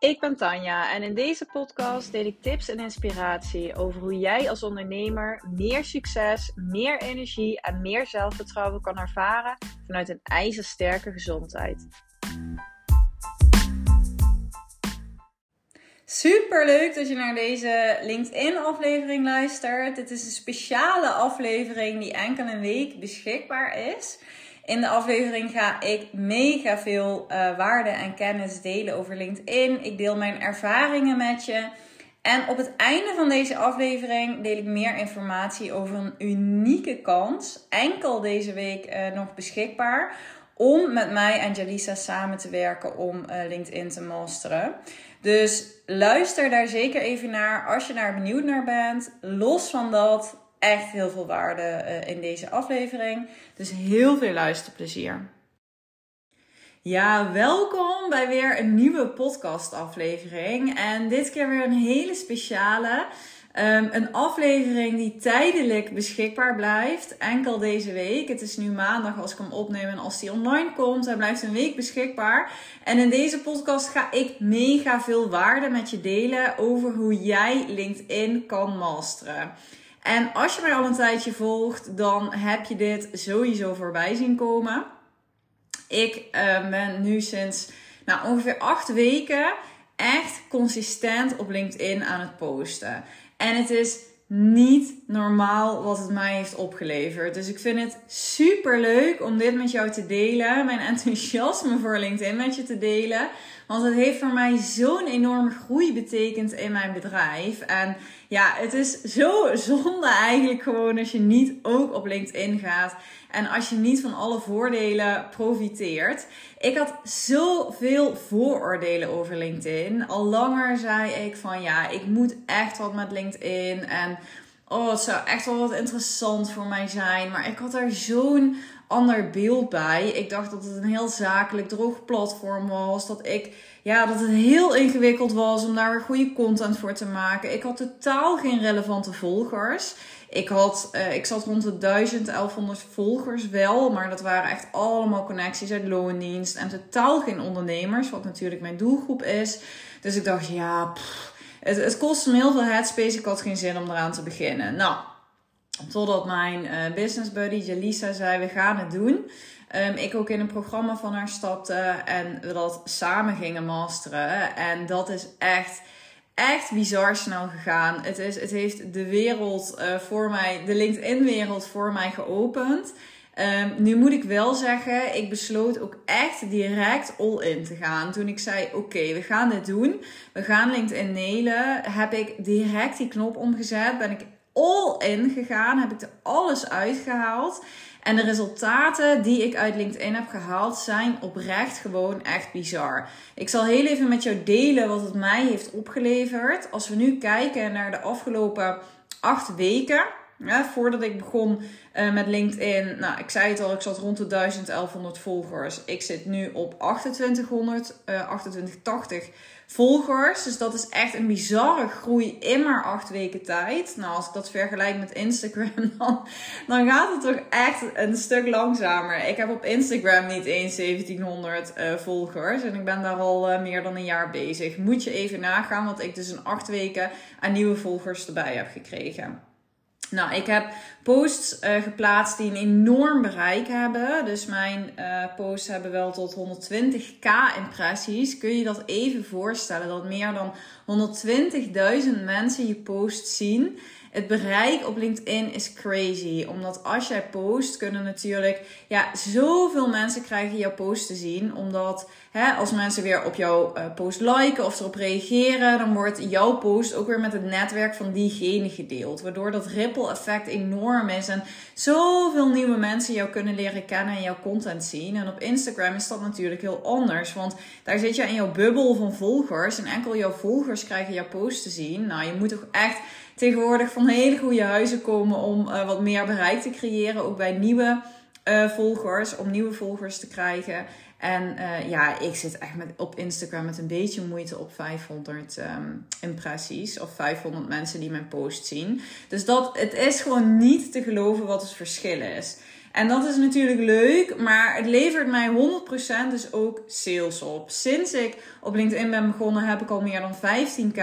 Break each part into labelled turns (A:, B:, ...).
A: Ik ben Tanja en in deze podcast deel ik tips en inspiratie over hoe jij als ondernemer meer succes, meer energie en meer zelfvertrouwen kan ervaren vanuit een ijzersterke gezondheid. Super leuk dat je naar deze LinkedIn-aflevering luistert. Dit is een speciale aflevering die enkel een week beschikbaar is. In de aflevering ga ik mega veel uh, waarde en kennis delen over LinkedIn. Ik deel mijn ervaringen met je. En op het einde van deze aflevering deel ik meer informatie over een unieke kans. Enkel deze week uh, nog beschikbaar. Om met mij en Jalisa samen te werken om uh, LinkedIn te masteren. Dus luister daar zeker even naar als je daar benieuwd naar bent. Los van dat, echt heel veel waarde uh, in deze aflevering. Dus heel veel luisterplezier. Ja, welkom bij weer een nieuwe podcast-aflevering. En dit keer weer een hele speciale. Um, een aflevering die tijdelijk beschikbaar blijft. Enkel deze week. Het is nu maandag als ik hem opneem en als die online komt. Hij blijft een week beschikbaar. En in deze podcast ga ik mega veel waarde met je delen over hoe jij LinkedIn kan masteren. En als je mij al een tijdje volgt, dan heb je dit sowieso voorbij zien komen. Ik uh, ben nu sinds nou, ongeveer acht weken echt consistent op LinkedIn aan het posten. En het is niet normaal wat het mij heeft opgeleverd. Dus ik vind het super leuk om dit met jou te delen. Mijn enthousiasme voor LinkedIn met je te delen. Want het heeft voor mij zo'n enorme groei betekend in mijn bedrijf. En ja, het is zo zonde eigenlijk gewoon als je niet ook op LinkedIn gaat. En als je niet van alle voordelen profiteert. Ik had zoveel vooroordelen over LinkedIn. Al langer zei ik van ja, ik moet echt wat met LinkedIn. En oh, het zou echt wel wat interessant voor mij zijn. Maar ik had er zo'n ander beeld bij. Ik dacht dat het een heel zakelijk droog platform was. Dat ik ja, dat het heel ingewikkeld was om daar weer goede content voor te maken. Ik had totaal geen relevante volgers. Ik, had, uh, ik zat rond de 1000, 1100 volgers wel, maar dat waren echt allemaal connecties uit loondienst en totaal geen ondernemers, wat natuurlijk mijn doelgroep is. Dus ik dacht, ja, het, het kostte me heel veel headspace. Ik had geen zin om eraan te beginnen. Nou, totdat mijn uh, business buddy Jalisa zei: We gaan het doen. Um, ik ook in een programma van haar stapte en we dat samen gingen masteren. En dat is echt, echt bizar snel gegaan. Het, is, het heeft de wereld uh, voor mij, de LinkedIn-wereld voor mij geopend. Um, nu moet ik wel zeggen, ik besloot ook echt direct all in te gaan. Toen ik zei: Oké, we gaan dit doen. We gaan LinkedIn nailen. Heb ik direct die knop omgezet. Ben ik all in gegaan. Heb ik er alles uitgehaald. En de resultaten die ik uit LinkedIn heb gehaald zijn oprecht gewoon echt bizar. Ik zal heel even met jou delen wat het mij heeft opgeleverd. Als we nu kijken naar de afgelopen acht weken. Voordat ik begon uh, met LinkedIn, nou, ik zei het al, ik zat rond de 1100 volgers. Ik zit nu op 2800, uh, 2880 volgers. Dus dat is echt een bizarre groei in maar acht weken tijd. Nou, als ik dat vergelijk met Instagram, dan, dan gaat het toch echt een stuk langzamer. Ik heb op Instagram niet eens 1700 uh, volgers. En ik ben daar al uh, meer dan een jaar bezig. Moet je even nagaan, wat ik dus in acht weken aan nieuwe volgers erbij heb gekregen. Nou, ik heb posts uh, geplaatst die een enorm bereik hebben. Dus mijn uh, posts hebben wel tot 120k impressies. Kun je dat even voorstellen? Dat meer dan 120.000 mensen je post zien. Het bereik op LinkedIn is crazy. Omdat als jij post, kunnen natuurlijk ja, zoveel mensen krijgen jouw post te zien. Omdat hè, als mensen weer op jouw uh, post liken of erop reageren, dan wordt jouw post ook weer met het netwerk van diegene gedeeld. Waardoor dat ripple effect enorm is. En zoveel nieuwe mensen jou kunnen leren kennen en jouw content zien. En op Instagram is dat natuurlijk heel anders. Want daar zit je in jouw bubbel van volgers. En enkel jouw volgers krijgen jouw post te zien. Nou, je moet toch echt tegenwoordig van hele goede huizen komen om uh, wat meer bereik te creëren. Ook bij nieuwe uh, volgers, om nieuwe volgers te krijgen. En uh, ja, ik zit echt met, op Instagram met een beetje moeite op 500 um, ehm, impressies. Of 500 mensen die mijn post zien. Dus dat, het is gewoon niet te geloven wat het verschil is. En dat is natuurlijk leuk, maar het levert mij 100% dus ook sales op. Sinds ik op LinkedIn ben begonnen, heb ik al meer dan 15k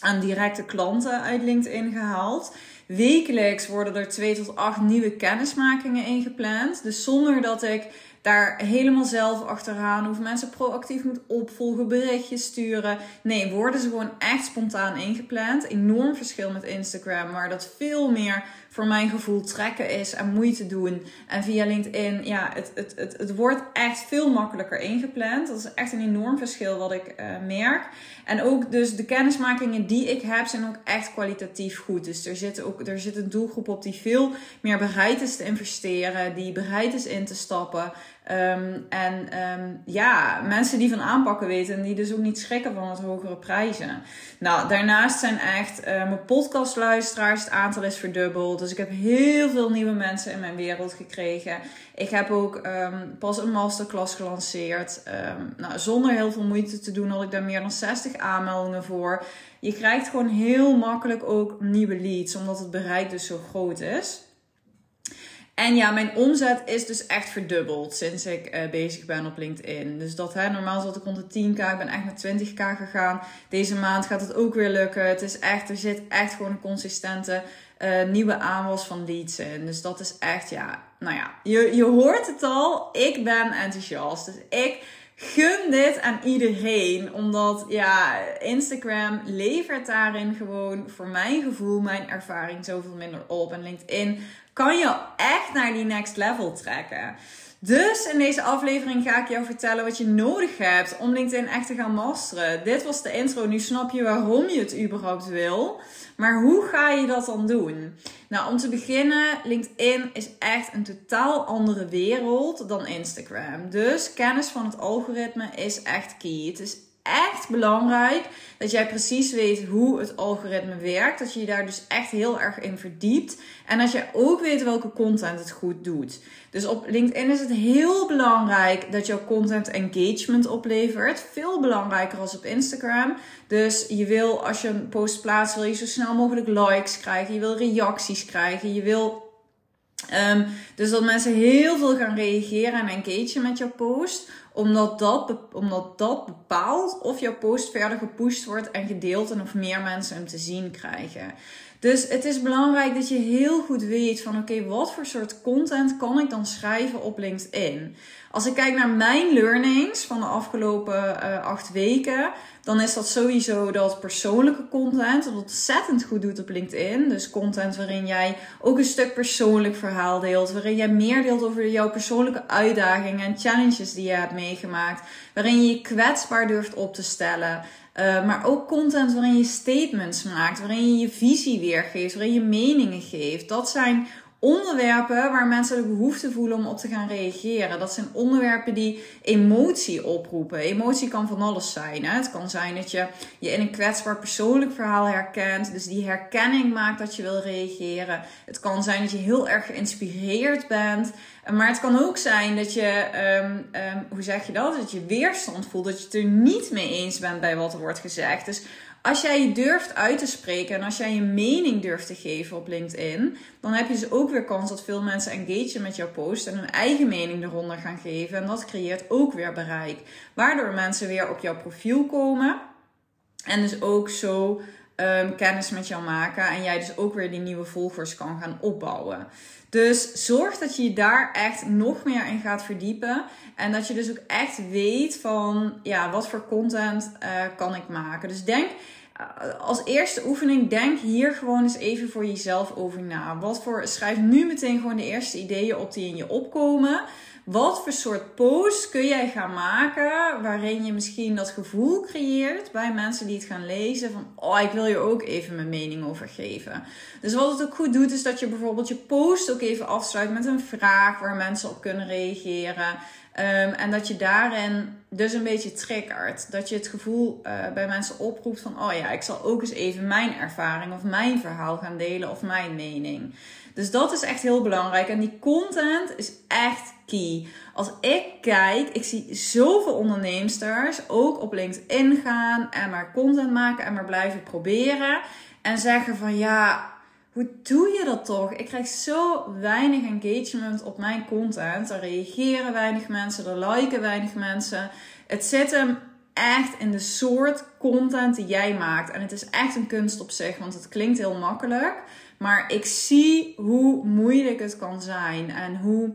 A: aan directe klanten uit LinkedIn gehaald. Wekelijks worden er 2 tot 8 nieuwe kennismakingen ingepland. Dus zonder dat ik daar helemaal zelf achteraan hoef. Mensen proactief moet opvolgen, berichtjes sturen. Nee, worden ze gewoon echt spontaan ingepland. Enorm verschil met Instagram, waar dat veel meer voor mijn gevoel trekken is en moeite doen. En via LinkedIn, ja, het, het, het, het wordt echt veel makkelijker ingepland. Dat is echt een enorm verschil wat ik uh, merk. En ook dus de kennismakingen die ik heb zijn ook echt kwalitatief goed. Dus er zit ook er zit een doelgroep op die veel meer bereid is te investeren, die bereid is in te stappen. Um, en um, ja, mensen die van aanpakken weten en die dus ook niet schrikken van het hogere prijzen. Nou, daarnaast zijn echt uh, mijn podcastluisteraars, het aantal is verdubbeld. Dus ik heb heel veel nieuwe mensen in mijn wereld gekregen. Ik heb ook um, pas een masterclass gelanceerd. nou, zonder heel veel moeite te doen had ik daar meer dan 60 aanmeldingen voor. Je krijgt gewoon heel makkelijk ook nieuwe leads, omdat het bereik dus zo groot is. En ja, mijn omzet is dus echt verdubbeld sinds ik uh, bezig ben op LinkedIn. Dus dat hè, normaal zat ik rond de 10k, ik ben echt naar 20k gegaan. Deze maand gaat het ook weer lukken. Het is echt, er zit echt gewoon een consistente uh, nieuwe aanwas van leads in. Dus dat is echt, ja, nou ja, je, je hoort het al. Ik ben enthousiast. Dus ik gun dit aan iedereen. Omdat ja, Instagram levert daarin gewoon voor mijn gevoel, mijn ervaring zoveel minder op. En LinkedIn kan je echt naar die next level trekken. Dus in deze aflevering ga ik jou vertellen wat je nodig hebt om LinkedIn echt te gaan masteren. Dit was de intro. Nu snap je waarom je het überhaupt wil. Maar hoe ga je dat dan doen? Nou, om te beginnen, LinkedIn is echt een totaal andere wereld dan Instagram. Dus kennis van het algoritme is echt key. Het is echt belangrijk dat jij precies weet hoe het algoritme werkt. Dat je je daar dus echt heel erg in verdiept. En dat je ook weet welke content het goed doet. Dus op LinkedIn is het heel belangrijk dat jouw content engagement oplevert. Veel belangrijker als op Instagram. Dus je wil, als je een post plaatst, wil je zo snel mogelijk likes krijgen. Je wil reacties krijgen. Je wil Um, dus dat mensen heel veel gaan reageren en engagen met jouw post. Omdat dat, omdat dat bepaalt of jouw post verder gepusht wordt en gedeeld en of meer mensen hem te zien krijgen. Dus het is belangrijk dat je heel goed weet van oké, wat voor soort content kan ik dan schrijven op LinkedIn? Als ik kijk naar mijn learnings van de afgelopen uh, acht weken, dan is dat sowieso dat persoonlijke content dat ontzettend goed doet op LinkedIn. Dus content waarin jij ook een stuk persoonlijk verhaal deelt, waarin jij meer deelt over jouw persoonlijke uitdagingen en challenges die je hebt meegemaakt, waarin je je kwetsbaar durft op te stellen. Uh, maar ook content waarin je statements maakt, waarin je je visie weergeeft, waarin je meningen geeft. Dat zijn onderwerpen waar mensen de behoefte voelen om op te gaan reageren. Dat zijn onderwerpen die emotie oproepen. Emotie kan van alles zijn. Hè? Het kan zijn dat je je in een kwetsbaar persoonlijk verhaal herkent. Dus die herkenning maakt dat je wil reageren. Het kan zijn dat je heel erg geïnspireerd bent. Maar het kan ook zijn dat je, um, um, hoe zeg je dat? Dat je weerstand voelt. Dat je het er niet mee eens bent bij wat er wordt gezegd. Dus als jij je durft uit te spreken en als jij je mening durft te geven op LinkedIn, dan heb je dus ook weer kans dat veel mensen engagen met jouw post en hun eigen mening eronder gaan geven. En dat creëert ook weer bereik. Waardoor mensen weer op jouw profiel komen en dus ook zo um, kennis met jou maken. En jij dus ook weer die nieuwe volgers kan gaan opbouwen. Dus zorg dat je je daar echt nog meer in gaat verdiepen. En dat je dus ook echt weet van ja, wat voor content uh, kan ik maken. Dus denk als eerste oefening, denk hier gewoon eens even voor jezelf over na. Wat voor, schrijf nu meteen gewoon de eerste ideeën op die in je opkomen. Wat voor soort post kun jij gaan maken waarin je misschien dat gevoel creëert bij mensen die het gaan lezen van oh ik wil je ook even mijn mening over geven. Dus wat het ook goed doet is dat je bijvoorbeeld je post ook even afsluit met een vraag waar mensen op kunnen reageren. Um, en dat je daarin dus een beetje triggert. Dat je het gevoel uh, bij mensen oproept van: oh ja, ik zal ook eens even mijn ervaring of mijn verhaal gaan delen of mijn mening. Dus dat is echt heel belangrijk. En die content is echt key. Als ik kijk, ik zie zoveel onderneemsters ook op LinkedIn gaan en maar content maken en maar blijven proberen. En zeggen van ja, hoe doe je dat toch? Ik krijg zo weinig engagement op mijn content. Er reageren weinig mensen, er liken weinig mensen. Het zit hem echt in de soort content die jij maakt. En het is echt een kunst op zich, want het klinkt heel makkelijk. Maar ik zie hoe moeilijk het kan zijn en hoe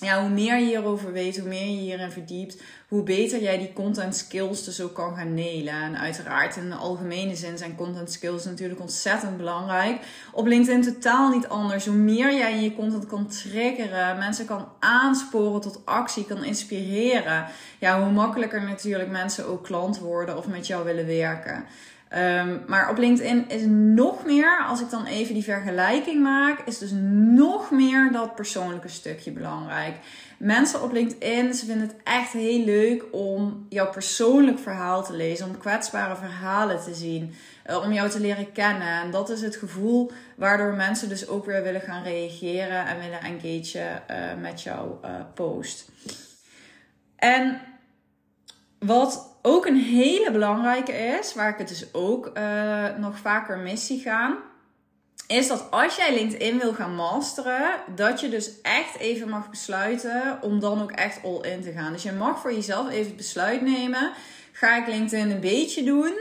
A: ja, hoe meer je hierover weet, hoe meer je hierin verdiept, hoe beter jij die content skills dus ook kan gaan nelen. En uiteraard in de algemene zin zijn content skills natuurlijk ontzettend belangrijk. Op LinkedIn totaal niet anders. Hoe meer jij je content kan triggeren, mensen kan aansporen tot actie, kan inspireren. Ja, hoe makkelijker natuurlijk mensen ook klant worden of met jou willen werken. Um, maar op LinkedIn is nog meer, als ik dan even die vergelijking maak, is dus nog meer dat persoonlijke stukje belangrijk. Mensen op LinkedIn, ze vinden het echt heel leuk om jouw persoonlijk verhaal te lezen, om kwetsbare verhalen te zien, uh, om jou te leren kennen. En dat is het gevoel waardoor mensen dus ook weer willen gaan reageren en willen engageren uh, met jouw uh, post. En wat ook een hele belangrijke is, waar ik het dus ook uh, nog vaker mis zie gaan, is dat als jij LinkedIn wil gaan masteren, dat je dus echt even mag besluiten om dan ook echt all in te gaan. Dus je mag voor jezelf even het besluit nemen: ga ik LinkedIn een beetje doen?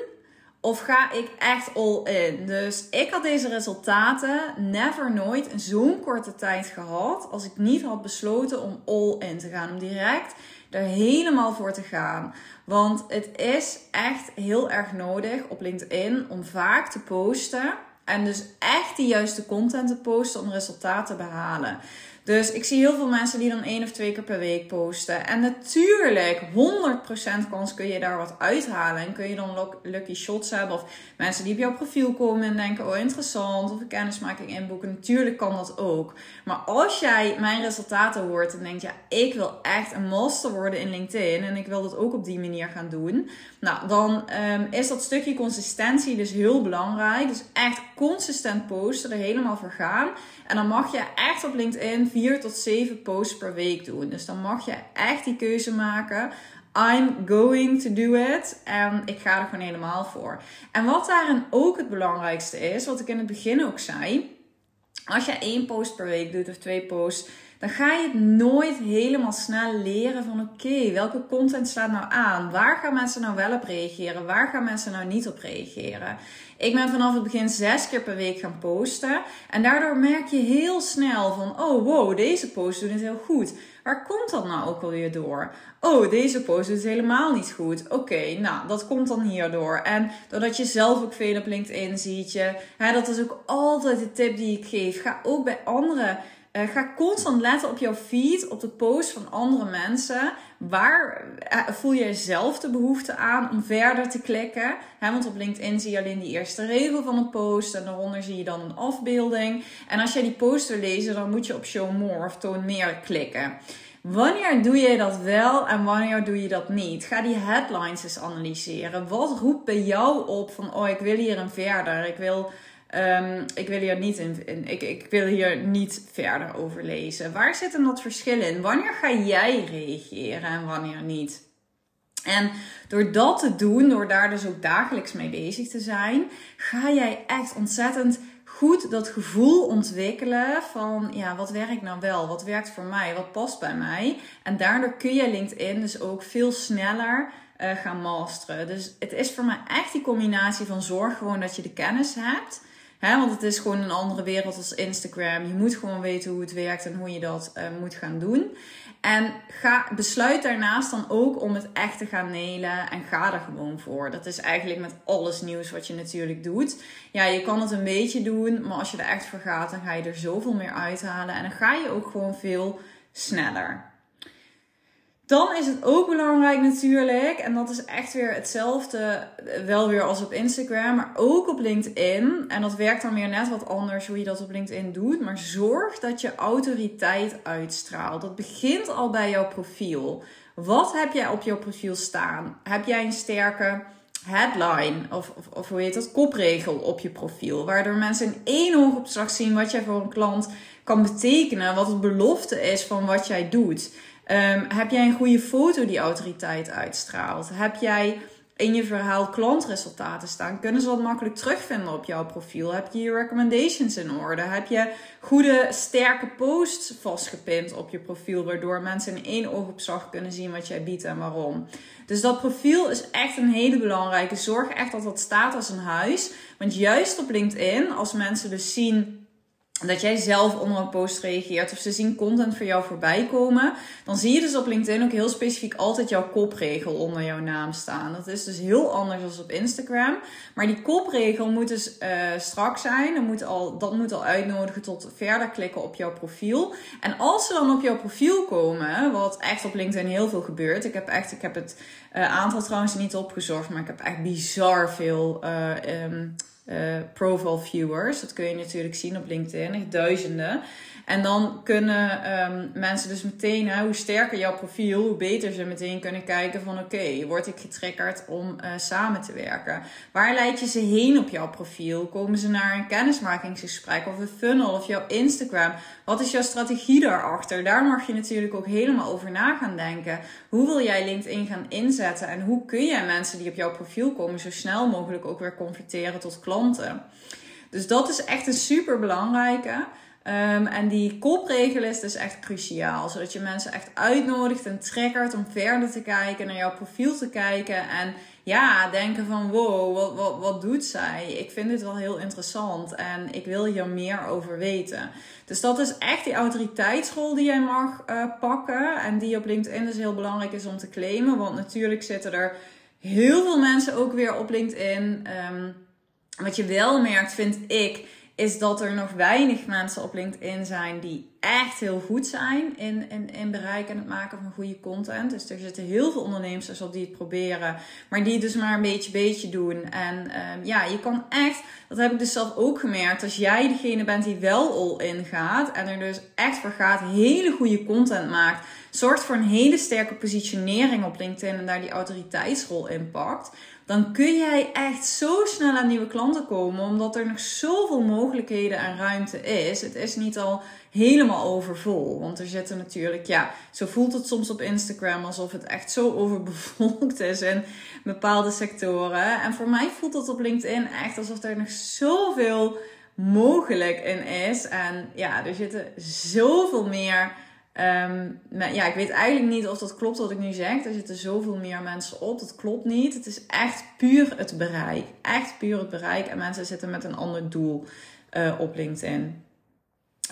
A: Of ga ik echt all in? Dus ik had deze resultaten never nooit in zo'n korte tijd gehad. Als ik niet had besloten om all in te gaan. Om direct er helemaal voor te gaan. Want het is echt heel erg nodig op LinkedIn om vaak te posten. En dus echt de juiste content te posten om resultaten te behalen. Dus ik zie heel veel mensen die dan één of twee keer per week posten. En natuurlijk, 100% kans kun je daar wat uithalen. En kun je dan lucky shots hebben. Of mensen die op jouw profiel komen en denken: oh interessant. Of een kennismaking inboeken. Natuurlijk kan dat ook. Maar als jij mijn resultaten hoort en denkt: ja, ik wil echt een master worden in LinkedIn. En ik wil dat ook op die manier gaan doen. Nou, dan um, is dat stukje consistentie dus heel belangrijk. Dus echt consistent posten, er helemaal voor gaan. En dan mag je echt op LinkedIn 4 tot 7 posts per week doen. Dus dan mag je echt die keuze maken. I'm going to do it. En ik ga er gewoon helemaal voor. En wat daarin ook het belangrijkste is, wat ik in het begin ook zei. Als je één post per week doet of twee posts, dan ga je het nooit helemaal snel leren van oké, welke content staat nou aan? Waar gaan mensen nou wel op reageren? Waar gaan mensen nou niet op reageren? Ik ben vanaf het begin zes keer per week gaan posten. En daardoor merk je heel snel van, oh wow, deze post doet het heel goed. Waar komt dat nou ook alweer door? Oh, deze post doet het helemaal niet goed. Oké, nou, dat komt dan hierdoor. En doordat je zelf ook veel op LinkedIn ziet je, hè, dat is ook altijd de tip die ik geef. Ga ook bij anderen uh, ga constant letten op jouw feed, op de posts van andere mensen. Waar uh, voel jij zelf de behoefte aan om verder te klikken? Want op LinkedIn zie je alleen die eerste regel van een post en daaronder zie je dan een afbeelding. En als jij die post wil lezen, dan moet je op show more of toon meer klikken. Wanneer doe je dat wel en wanneer doe je dat niet? Ga die headlines eens analyseren. Wat roept bij jou op van, oh, ik wil hier een verder. Ik wil Um, ik, wil hier niet in, ik, ik wil hier niet verder over lezen. Waar zit hem dat verschil in? Wanneer ga jij reageren en wanneer niet? En door dat te doen, door daar dus ook dagelijks mee bezig te zijn, ga jij echt ontzettend goed dat gevoel ontwikkelen van ja, wat werkt nou wel? Wat werkt voor mij? Wat past bij mij? En daardoor kun je LinkedIn dus ook veel sneller uh, gaan masteren. Dus het is voor mij echt die combinatie van zorg gewoon dat je de kennis hebt want het is gewoon een andere wereld als Instagram. Je moet gewoon weten hoe het werkt en hoe je dat uh, moet gaan doen. En ga, besluit daarnaast dan ook om het echt te gaan nelen en ga er gewoon voor. Dat is eigenlijk met alles nieuws wat je natuurlijk doet. Ja, je kan het een beetje doen, maar als je er echt voor gaat, dan ga je er zoveel meer uithalen. En dan ga je ook gewoon veel sneller. Dan is het ook belangrijk natuurlijk, en dat is echt weer hetzelfde, wel weer als op Instagram, maar ook op LinkedIn. En dat werkt dan weer net wat anders hoe je dat op LinkedIn doet. Maar zorg dat je autoriteit uitstraalt. Dat begint al bij jouw profiel. Wat heb jij op jouw profiel staan? Heb jij een sterke headline of, of, of hoe heet dat, kopregel op je profiel? Waardoor mensen in één oogopslag zien wat jij voor een klant kan betekenen, wat het belofte is van wat jij doet. Um, heb jij een goede foto die autoriteit uitstraalt? Heb jij in je verhaal klantresultaten staan, kunnen ze dat makkelijk terugvinden op jouw profiel. Heb je je recommendations in orde? Heb je goede, sterke posts vastgepind op je profiel, waardoor mensen in één oogopslag kunnen zien wat jij biedt en waarom? Dus dat profiel is echt een hele belangrijke. Zorg echt dat dat staat als een huis. Want juist op LinkedIn, als mensen dus zien dat jij zelf onder een post reageert of ze zien content voor jou voorbij komen, dan zie je dus op LinkedIn ook heel specifiek altijd jouw kopregel onder jouw naam staan. Dat is dus heel anders dan op Instagram. Maar die kopregel moet dus uh, strak zijn. Dat moet, al, dat moet al uitnodigen tot verder klikken op jouw profiel. En als ze dan op jouw profiel komen, wat echt op LinkedIn heel veel gebeurt. Ik heb echt, ik heb het uh, aantal trouwens niet opgezocht, maar ik heb echt bizar veel. Uh, um, uh, profile viewers. Dat kun je natuurlijk zien op LinkedIn, duizenden. En dan kunnen um, mensen dus meteen, hoe sterker jouw profiel, hoe beter ze meteen kunnen kijken van oké, word ik getriggerd om uh, samen te werken? Waar leid je ze heen op jouw profiel? Komen ze naar een kennismakingsgesprek of een funnel of jouw Instagram? Wat is jouw strategie daarachter? Daar mag je natuurlijk ook helemaal over na gaan denken. Hoe wil jij LinkedIn gaan inzetten? En hoe kun jij mensen die op jouw profiel komen zo snel mogelijk ook weer converteren tot klanten? Dus dat is echt een super belangrijke. Um, en die kopregel is dus echt cruciaal. Zodat je mensen echt uitnodigt en triggert om verder te kijken, naar jouw profiel te kijken. En ja, denken van wow, wat, wat, wat doet zij? Ik vind dit wel heel interessant en ik wil hier meer over weten. Dus dat is echt die autoriteitsrol die jij mag uh, pakken. En die op LinkedIn dus heel belangrijk is om te claimen. Want natuurlijk zitten er heel veel mensen ook weer op LinkedIn. Um, wat je wel merkt, vind ik is dat er nog weinig mensen op LinkedIn zijn die echt heel goed zijn in, in, in bereiken en het maken van goede content. Dus er zitten heel veel ondernemers op die het proberen, maar die het dus maar een beetje beetje doen. En um, ja, je kan echt, dat heb ik dus zelf ook gemerkt, als jij degene bent die wel all in gaat en er dus echt voor gaat, hele goede content maakt, zorgt voor een hele sterke positionering op LinkedIn en daar die autoriteitsrol in pakt dan kun jij echt zo snel aan nieuwe klanten komen, omdat er nog zoveel mogelijkheden en ruimte is. Het is niet al helemaal overvol, want er zitten natuurlijk, ja, zo voelt het soms op Instagram alsof het echt zo overbevolkt is in bepaalde sectoren. En voor mij voelt het op LinkedIn echt alsof er nog zoveel mogelijk in is. En ja, er zitten zoveel meer Um, ja, ik weet eigenlijk niet of dat klopt wat ik nu zeg. Er zitten zoveel meer mensen op. Dat klopt niet. Het is echt puur het bereik. Echt puur het bereik. En mensen zitten met een ander doel uh, op LinkedIn.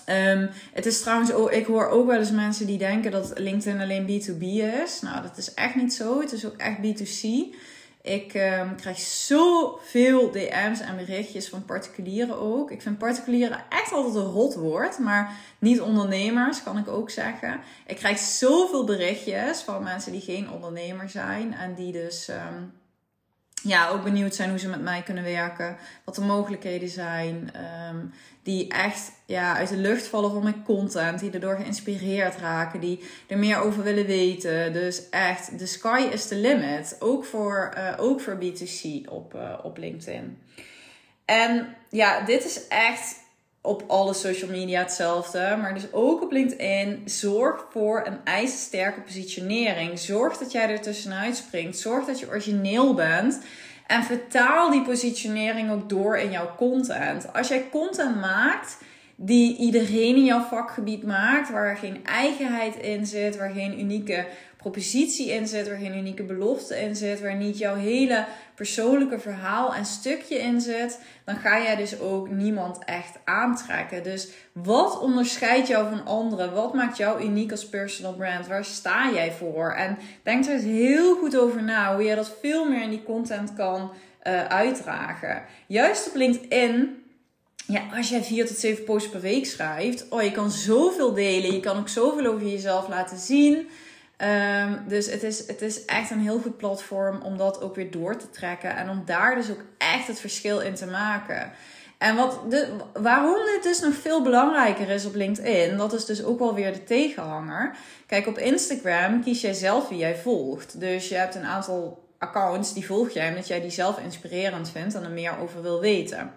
A: Um, het is trouwens ook, ik hoor ook wel eens mensen die denken dat LinkedIn alleen B2B is. Nou, dat is echt niet zo. Het is ook echt B2C. Ik um, krijg zoveel DM's en berichtjes van particulieren ook. Ik vind particulieren echt altijd een rot woord, maar niet ondernemers kan ik ook zeggen. Ik krijg zoveel berichtjes van mensen die geen ondernemer zijn en die dus um, ja, ook benieuwd zijn hoe ze met mij kunnen werken. Wat de mogelijkheden zijn. Um, die echt ja, uit de lucht vallen van mijn content. Die erdoor geïnspireerd raken. Die er meer over willen weten. Dus echt, the sky is the limit. Ook voor, uh, ook voor B2C op, uh, op LinkedIn. En ja, dit is echt op alle social media hetzelfde. Maar dus ook op LinkedIn. Zorg voor een ijzersterke positionering. Zorg dat jij er tussenuit springt. Zorg dat je origineel bent. En vertaal die positionering ook door in jouw content. Als jij content maakt die iedereen in jouw vakgebied maakt, waar geen eigenheid in zit, waar geen unieke propositie in zit, waar geen unieke belofte in zit, waar niet jouw hele persoonlijke verhaal en stukje in zit, dan ga jij dus ook niemand echt aantrekken. Dus wat onderscheidt jou van anderen? Wat maakt jou uniek als personal brand? Waar sta jij voor? En denk er eens heel goed over na hoe je dat veel meer in die content kan uh, uitdragen. Juist op LinkedIn ja, als jij vier tot zeven posts per week schrijft, oh, je kan zoveel delen. Je kan ook zoveel over jezelf laten zien. Um, dus het is, het is echt een heel goed platform om dat ook weer door te trekken. En om daar dus ook echt het verschil in te maken. En wat de, waarom dit dus nog veel belangrijker is op LinkedIn, dat is dus ook wel weer de tegenhanger. Kijk, op Instagram kies jij zelf wie jij volgt. Dus je hebt een aantal accounts die volg jij omdat jij die zelf inspirerend vindt en er meer over wil weten.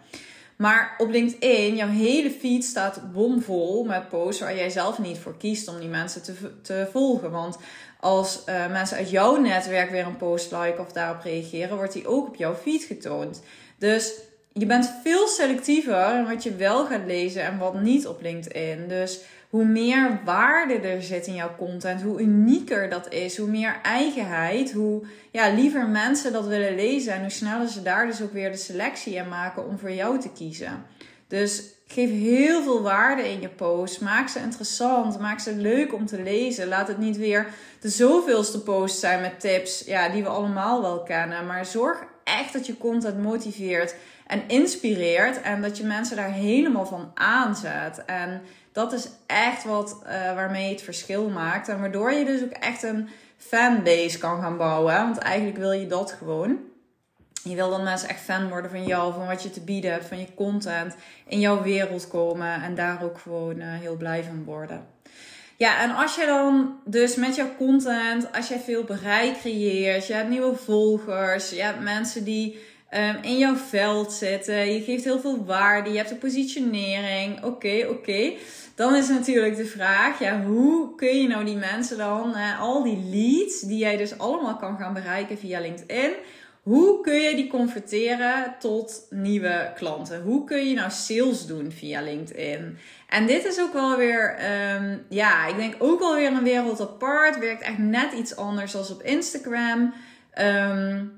A: Maar op LinkedIn, jouw hele feed staat bomvol met posts waar jij zelf niet voor kiest om die mensen te, te volgen. Want als uh, mensen uit jouw netwerk weer een post liken of daarop reageren, wordt die ook op jouw feed getoond. Dus je bent veel selectiever in wat je wel gaat lezen en wat niet op LinkedIn. Dus hoe meer waarde er zit in jouw content, hoe unieker dat is, hoe meer eigenheid, hoe ja, liever mensen dat willen lezen en hoe sneller ze daar dus ook weer de selectie in maken om voor jou te kiezen. Dus geef heel veel waarde in je post. Maak ze interessant. Maak ze leuk om te lezen. Laat het niet weer de zoveelste post zijn met tips ja, die we allemaal wel kennen. Maar zorg echt dat je content motiveert en inspireert. En dat je mensen daar helemaal van aanzet. En dat is echt wat uh, waarmee het verschil maakt. En waardoor je dus ook echt een fanbase kan gaan bouwen. Want eigenlijk wil je dat gewoon. Je wil dat mensen echt fan worden van jou, van wat je te bieden hebt, van je content, in jouw wereld komen en daar ook gewoon uh, heel blij van worden. Ja, en als je dan dus met jouw content, als jij veel bereik creëert, je hebt nieuwe volgers, je hebt mensen die um, in jouw veld zitten, je geeft heel veel waarde, je hebt een positionering, oké, oké. Dan is natuurlijk de vraag, ja, hoe kun je nou die mensen dan, uh, al die leads die jij dus allemaal kan gaan bereiken via LinkedIn, hoe kun je die converteren tot nieuwe klanten? Hoe kun je nou sales doen via LinkedIn? En dit is ook wel weer, um, ja, ik denk ook wel weer een wereld apart. Werkt echt net iets anders als op Instagram. Um,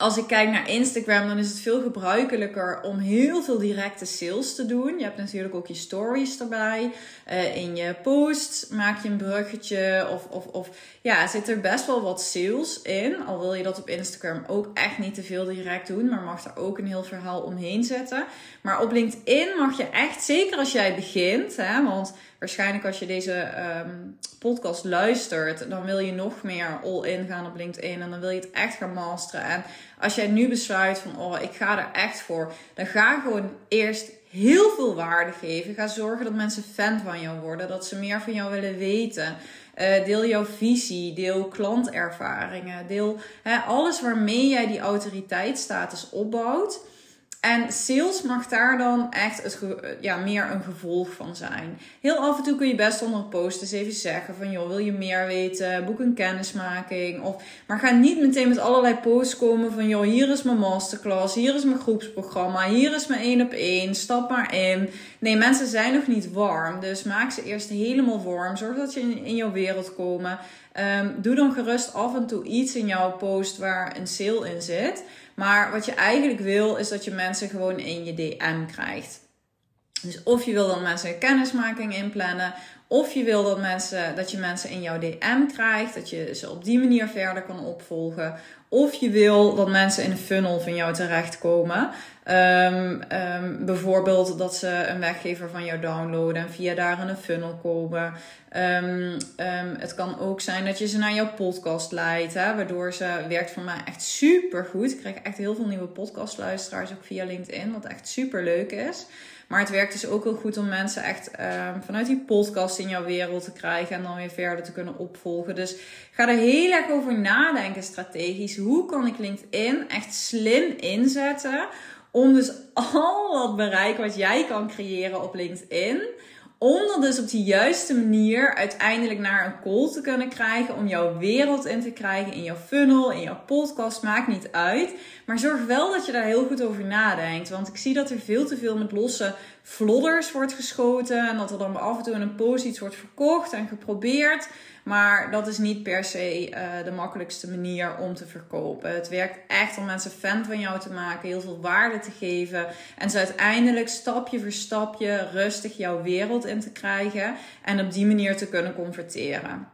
A: als ik kijk naar Instagram, dan is het veel gebruikelijker om heel veel directe sales te doen. Je hebt natuurlijk ook je stories erbij. Uh, in je posts maak je een bruggetje. Of, of, of ja, zit er best wel wat sales in. Al wil je dat op Instagram ook echt niet te veel direct doen. Maar mag er ook een heel verhaal omheen zetten. Maar op LinkedIn mag je echt, zeker als jij begint. Hè, want waarschijnlijk als je deze um, podcast luistert, dan wil je nog meer all-in gaan op LinkedIn. En dan wil je het echt gaan masteren. En als jij nu besluit van, oh, ik ga er echt voor, dan ga gewoon eerst heel veel waarde geven. Ga zorgen dat mensen fan van jou worden, dat ze meer van jou willen weten. Uh, deel jouw visie, deel klantervaringen, deel alles waarmee jij die autoriteitsstatus opbouwt. En sales mag daar dan echt het, ja, meer een gevolg van zijn. Heel af en toe kun je best onder een post eens even zeggen van... joh, wil je meer weten? Boek een kennismaking. Of, maar ga niet meteen met allerlei posts komen van... joh, hier is mijn masterclass, hier is mijn groepsprogramma... hier is mijn één op één, stap maar in. Nee, mensen zijn nog niet warm. Dus maak ze eerst helemaal warm. Zorg dat je in, jouw wereld komen. Um, doe dan gerust af en toe iets in jouw post waar een sale in zit... Maar wat je eigenlijk wil, is dat je mensen gewoon in je DM krijgt. Dus of je wil dat mensen een kennismaking inplannen, of je wil dat, mensen, dat je mensen in jouw DM krijgt, dat je ze op die manier verder kan opvolgen. Of je wil dat mensen in een funnel van jou terechtkomen. Um, bijvoorbeeld dat ze een weggever van jou downloaden en via daar in een funnel komen. Um, het kan ook zijn dat je ze naar jouw podcast leidt, hè, waardoor ze werkt voor mij echt super goed. Ik krijg echt heel veel nieuwe podcastluisteraars ook via LinkedIn, wat echt super leuk is. Maar het werkt dus ook heel goed om mensen echt um, vanuit die podcast in jouw wereld te krijgen en dan weer verder te kunnen opvolgen. Dus ga er heel erg over nadenken strategisch. Hoe kan ik LinkedIn echt slim inzetten om dus al dat bereik wat jij kan creëren op LinkedIn om dat dus op de juiste manier uiteindelijk naar een call te kunnen krijgen. Om jouw wereld in te krijgen, in jouw funnel, in jouw podcast. Maakt niet uit. Maar zorg wel dat je daar heel goed over nadenkt. Want ik zie dat er veel te veel met losse flodders wordt geschoten. En dat er dan af en toe in een post iets wordt verkocht en geprobeerd. Maar dat is niet per se uh, de makkelijkste manier om te verkopen. Het werkt echt om mensen fan van jou te maken, heel veel waarde te geven. En ze uiteindelijk stapje voor stapje rustig jouw wereld in te krijgen. En op die manier te kunnen converteren.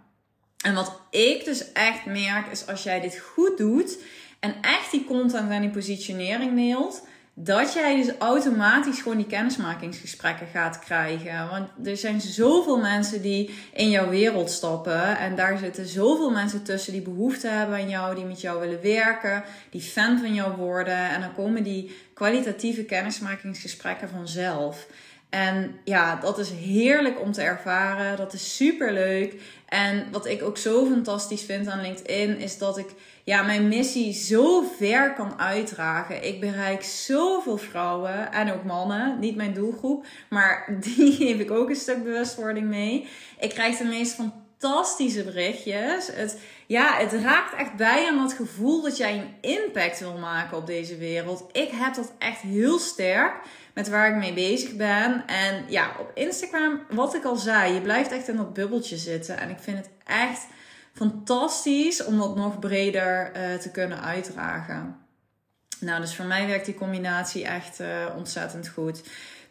A: En wat ik dus echt merk is als jij dit goed doet en echt die content en die positionering neelt dat jij dus automatisch gewoon die kennismakingsgesprekken gaat krijgen. Want er zijn zoveel mensen die in jouw wereld stappen. En daar zitten zoveel mensen tussen die behoefte hebben aan jou, die met jou willen werken, die fan van jou worden. En dan komen die kwalitatieve kennismakingsgesprekken vanzelf. En ja, dat is heerlijk om te ervaren. Dat is super leuk. En wat ik ook zo fantastisch vind aan LinkedIn is dat ik ja, mijn missie zo ver kan uitdragen. Ik bereik zoveel vrouwen en ook mannen. Niet mijn doelgroep, maar die geef ik ook een stuk bewustwording mee. Ik krijg de meest fantastische berichtjes. Het, ja, het raakt echt bij aan dat gevoel dat jij een impact wil maken op deze wereld. Ik heb dat echt heel sterk met waar ik mee bezig ben. En ja, op Instagram, wat ik al zei, je blijft echt in dat bubbeltje zitten. En ik vind het echt fantastisch om dat nog breder uh, te kunnen uitdragen. Nou, dus voor mij werkt die combinatie echt uh, ontzettend goed.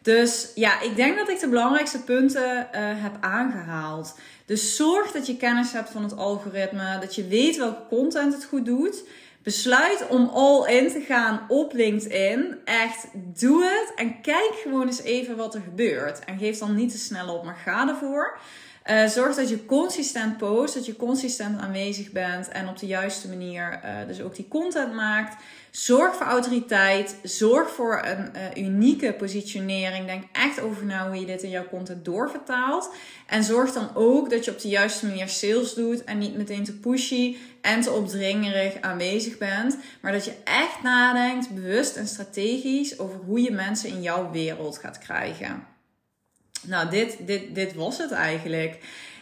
A: Dus ja, ik denk dat ik de belangrijkste punten uh, heb aangehaald. Dus zorg dat je kennis hebt van het algoritme, dat je weet welke content het goed doet. Besluit om all in te gaan op LinkedIn. Echt, doe het en kijk gewoon eens even wat er gebeurt. En geef dan niet te snel op, maar ga ervoor. Uh, zorg dat je consistent post, dat je consistent aanwezig bent en op de juiste manier uh, dus ook die content maakt. Zorg voor autoriteit, zorg voor een uh, unieke positionering. Denk echt over na hoe je dit in jouw content doorvertaalt. En zorg dan ook dat je op de juiste manier sales doet en niet meteen te pushy en te opdringerig aanwezig bent. Maar dat je echt nadenkt, bewust en strategisch, over hoe je mensen in jouw wereld gaat krijgen. Nou, dit, dit, dit was het eigenlijk.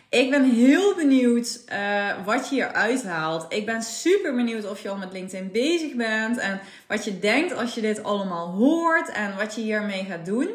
A: Ik ben heel benieuwd uh, wat je hier uithaalt. Ik ben super benieuwd of je al met LinkedIn bezig bent. En wat je denkt als je dit allemaal hoort. En wat je hiermee gaat doen.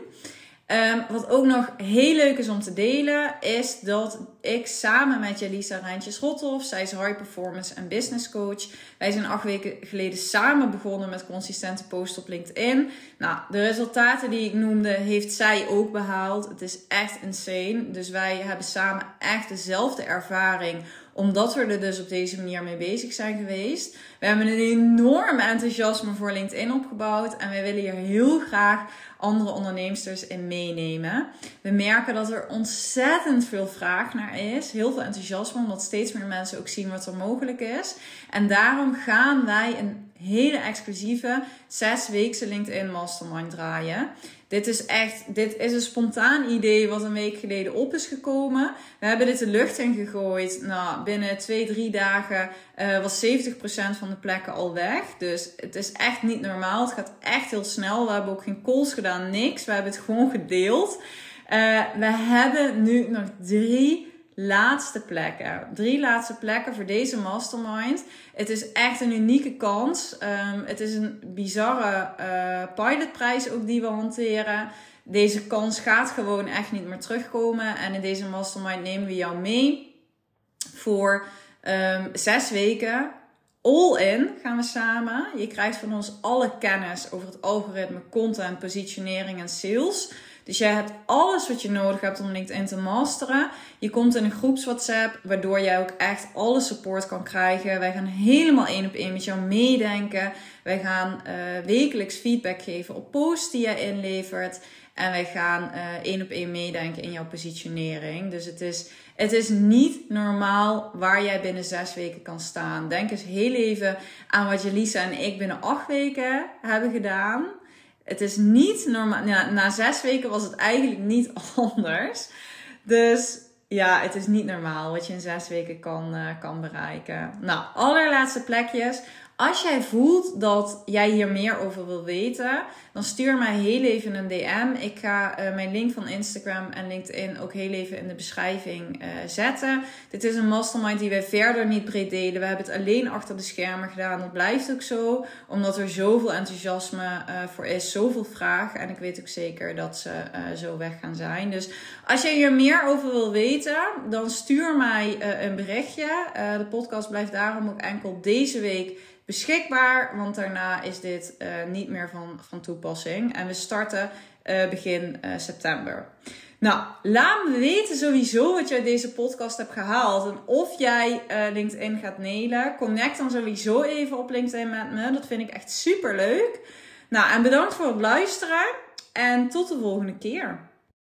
A: Um, wat ook nog heel leuk is om te delen, is dat ik samen met Jalisa Rijntjes-Rothoff, zij is high performance en business coach. Wij zijn acht weken geleden samen begonnen met consistente posten op LinkedIn. Nou, de resultaten die ik noemde, heeft zij ook behaald. Het is echt insane. Dus wij hebben samen echt dezelfde ervaring omdat we er dus op deze manier mee bezig zijn geweest. We hebben een enorm enthousiasme voor LinkedIn opgebouwd. En wij willen hier heel graag andere onderneemsters in meenemen. We merken dat er ontzettend veel vraag naar is. Heel veel enthousiasme, omdat steeds meer mensen ook zien wat er mogelijk is. En daarom gaan wij een hele exclusieve zesweekse LinkedIn Mastermind draaien. Dit is echt, dit is een spontaan idee wat een week geleden op is gekomen. We hebben dit de lucht in gegooid. Nou, binnen twee, drie dagen uh, was 70% van de plekken al weg. Dus het is echt niet normaal. Het gaat echt heel snel. We hebben ook geen calls gedaan, niks. We hebben het gewoon gedeeld. Uh, we hebben nu nog drie laatste plekken. Drie laatste plekken voor deze mastermind. Het is echt een unieke kans. Um, het is een bizarre uh, pilotprijs ook die we hanteren. Deze kans gaat gewoon echt niet meer terugkomen. En in deze mastermind nemen we jou mee voor um, zes weken. All in gaan we samen. Je krijgt van ons alle kennis over het algoritme, content, positionering en sales. Dus jij hebt alles wat je nodig hebt om LinkedIn te masteren. Je komt in een groeps WhatsApp, waardoor jij ook echt alle support kan krijgen. Wij gaan helemaal één op één met jou meedenken. Wij gaan uh, wekelijks feedback geven op posts die jij inlevert. En wij gaan uh, één op één meedenken in jouw positionering. Dus het is, het is niet normaal waar jij binnen zes weken kan staan. Denk eens heel even aan wat Jelisa en ik binnen acht weken hebben gedaan. Het is niet normaal. Na zes weken was het eigenlijk niet anders. Dus ja, het is niet normaal wat je in zes weken kan, uh, kan bereiken. Nou, allerlaatste plekjes. Als jij voelt dat jij hier meer over wil weten, dan stuur mij heel even een DM. Ik ga uh, mijn link van Instagram en LinkedIn ook heel even in de beschrijving uh, zetten. Dit is een mastermind die wij verder niet breed delen. We hebben het alleen achter de schermen gedaan. Dat blijft ook zo, omdat er zoveel enthousiasme uh, voor is, zoveel vraag. En ik weet ook zeker dat ze zo weg gaan zijn. Dus als jij hier meer over wil weten, dan stuur mij een berichtje. de podcast blijft daarom ook enkel deze week beschikbaar, want daarna is dit uh, niet meer van, van toepassing. En we starten uh, begin uh, september. Nou, laat me weten sowieso wat uit deze podcast hebt gehaald. En of jij LinkedIn gaat nailen. Connect dan sowieso even op LinkedIn met me. Dat vind ik echt super leuk. Nou, en bedankt voor het luisteren. En tot de volgende keer.